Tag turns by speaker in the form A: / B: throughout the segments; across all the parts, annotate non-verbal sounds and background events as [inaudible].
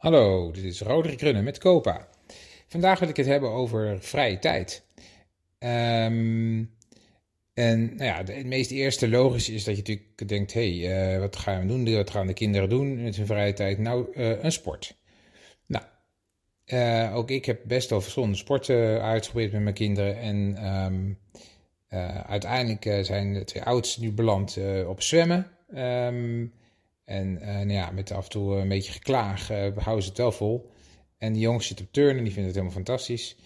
A: Hallo, dit is Roderick Runnen met Copa. Vandaag wil ik het hebben over vrije tijd. Ehm, en nou ja, het meest eerste logisch is dat je natuurlijk denkt: hé, hey, uh, wat gaan we doen? Wat gaan de kinderen doen met hun vrije tijd? Nou, uh, een sport. Nou, uh, ook ik heb best wel verschillende sporten uitgeprobeerd met mijn kinderen. En um, uiteindelijk zijn de twee oudsten nu beland op zwemmen. Um, en uh, nou ja, met af en toe een beetje geklaag uh, houden ze het wel vol. En die jongens zitten op turnen, die vinden het helemaal fantastisch.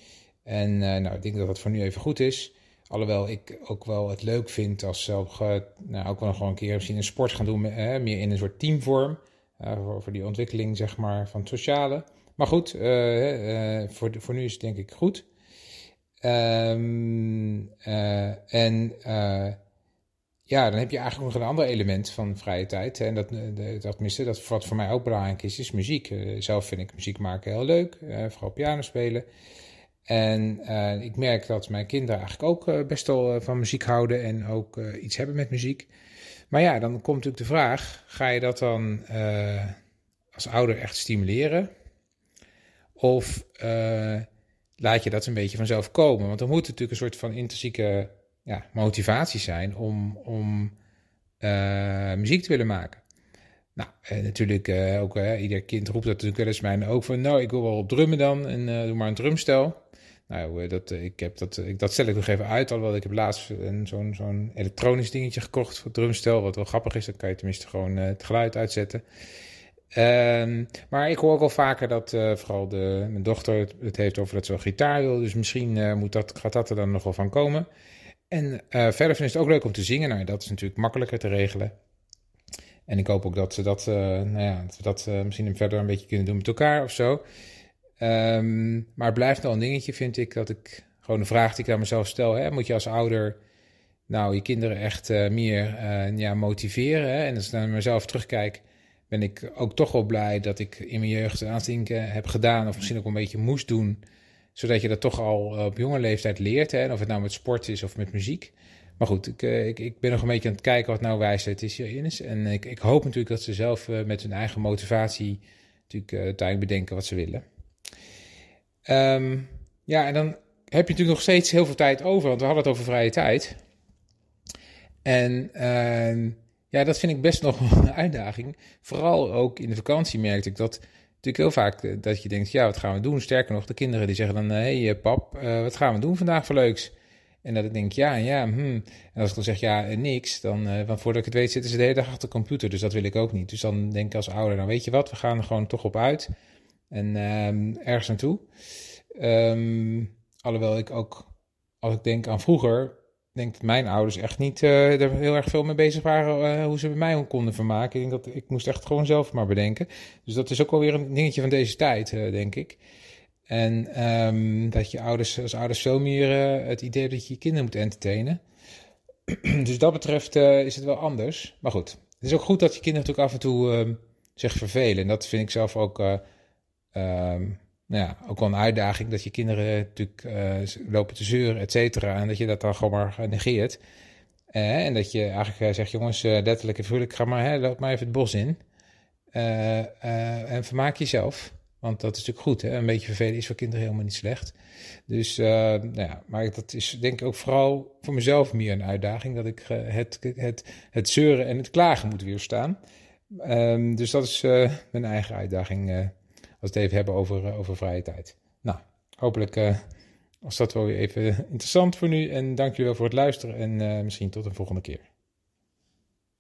A: En uh, nou, ik denk dat dat voor nu even goed is. Alhoewel ik ook wel het leuk vind als ze ook, nou, ook wel gewoon een keer misschien een sport gaan doen, meer in een soort teamvorm. Voor, die ontwikkeling zeg maar, van het sociale. Maar goed, voor, voor nu is het denk ik goed. Um, en ja, dan heb je eigenlijk nog een ander element van vrije tijd. En dat, dat, tenminste, dat wat voor mij ook belangrijk is, is muziek. Uh, zelf vind ik muziek maken heel leuk, uh, vooral piano spelen. En ik merk dat mijn kinderen eigenlijk ook best wel van muziek houden en ook iets hebben met muziek. Maar ja, dan komt natuurlijk de vraag: ga je dat dan als ouder echt stimuleren? Of laat je dat een beetje vanzelf komen? Want er moet natuurlijk een soort van intrinsieke ja, motivatie zijn om, om uh, muziek te willen maken. Nou, en natuurlijk uh, ook, ieder kind roept dat natuurlijk wel eens mij ook van, nou, ik wil wel op drummen dan en doe maar een drumstel. Nou, dat, ik heb dat, ik, dat stel ik nog even uit, alhoewel ik heb laatst zo'n zo'n elektronisch dingetje gekocht voor drumstel, wat wel grappig is, dan kan je tenminste gewoon het geluid uitzetten. Um, maar ik hoor ook wel vaker dat vooral de, mijn dochter het, het, heeft over dat ze wel gitaar wil, dus misschien moet dat, gaat dat er dan nog wel van komen. En uh, verder vind ik het ook leuk om te zingen. Nou, dat is natuurlijk makkelijker te regelen. En ik hoop ook dat, ze dat, uh, nou ja, dat we dat uh, misschien verder een beetje kunnen doen met elkaar of zo. Um, maar het blijft wel een dingetje, vind ik, dat ik gewoon de vraag die ik aan mezelf stel: hè, moet je als ouder nou je kinderen echt meer ja, motiveren? Hè? En als ik naar mezelf terugkijk, ben ik ook toch wel blij dat ik in mijn jeugd een aantal dingen heb gedaan, of misschien ook een beetje moest doen zodat je dat toch al op jonge leeftijd leert. Hè? Of het nou met sport is of met muziek. Maar goed, ik, eh, ik, ik ben nog een beetje aan het kijken wat nou wijsheid is hierin is. En ik, ik hoop natuurlijk dat ze zelf uh, met hun eigen motivatie natuurlijk uiteindelijk bedenken wat ze willen. Um, ja, en dan heb je natuurlijk nog steeds heel veel tijd over, want we hadden het over vrije tijd. En uh, ja, dat vind ik best nog [laughs] een uitdaging. Vooral ook in de vakantie merkte ik dat natuurlijk heel vaak eh, dat je denkt, ja, wat gaan we doen? Sterker nog, de kinderen die zeggen dan, hé hey, eh, pap, uh, wat gaan we doen vandaag voor leuks? En dat ik denk, ja, ja, hm. En als ik dan zeg, ja, niks, dan, want voordat ik het weet zitten ze de hele dag achter de computer, dus dat wil ik ook niet. Dus dan denk ik als ouder, nou weet je wat, we gaan er gewoon toch op uit en um, ergens naartoe. Um, alhoewel ik ook, als ik denk aan vroeger, denk dat mijn ouders echt niet uh, er heel erg veel mee bezig waren uh, hoe ze bij mij konden vermaken. Ik denk dat ik moest echt gewoon zelf maar bedenken. Dus dat is ook wel weer een dingetje van deze tijd, uh, denk ik. En um, dat je ouders als ouders veel meer het idee dat je je kinderen moet entertainen. [clears throat] dus dat betreft is het wel anders. Maar goed, het is ook goed dat je kinderen natuurlijk af en toe uh, zich vervelen. En dat vind ik zelf ook um, ja, ook wel een uitdaging dat je kinderen natuurlijk uh, lopen te zeuren, et cetera. En dat je dat dan gewoon maar negeert. Uh, en dat je eigenlijk uh, zegt, jongens, letterlijk en vrolijk, ga maar, hè, loop maar even het bos in. en vermaak jezelf. Want dat is natuurlijk goed, hè? Een beetje vervelen is voor kinderen helemaal niet slecht. Dus, nou ja, maar dat is denk ik ook vooral voor mezelf meer een uitdaging. Dat ik het, het, het zeuren en het klagen moet weerstaan. Um, dus dat is mijn eigen uitdaging het even hebben over, eh, over vrije tijd. Nou, hopelijk uh, was dat wel weer even interessant voor nu. En dank jullie wel voor het luisteren en uh, misschien tot een volgende keer.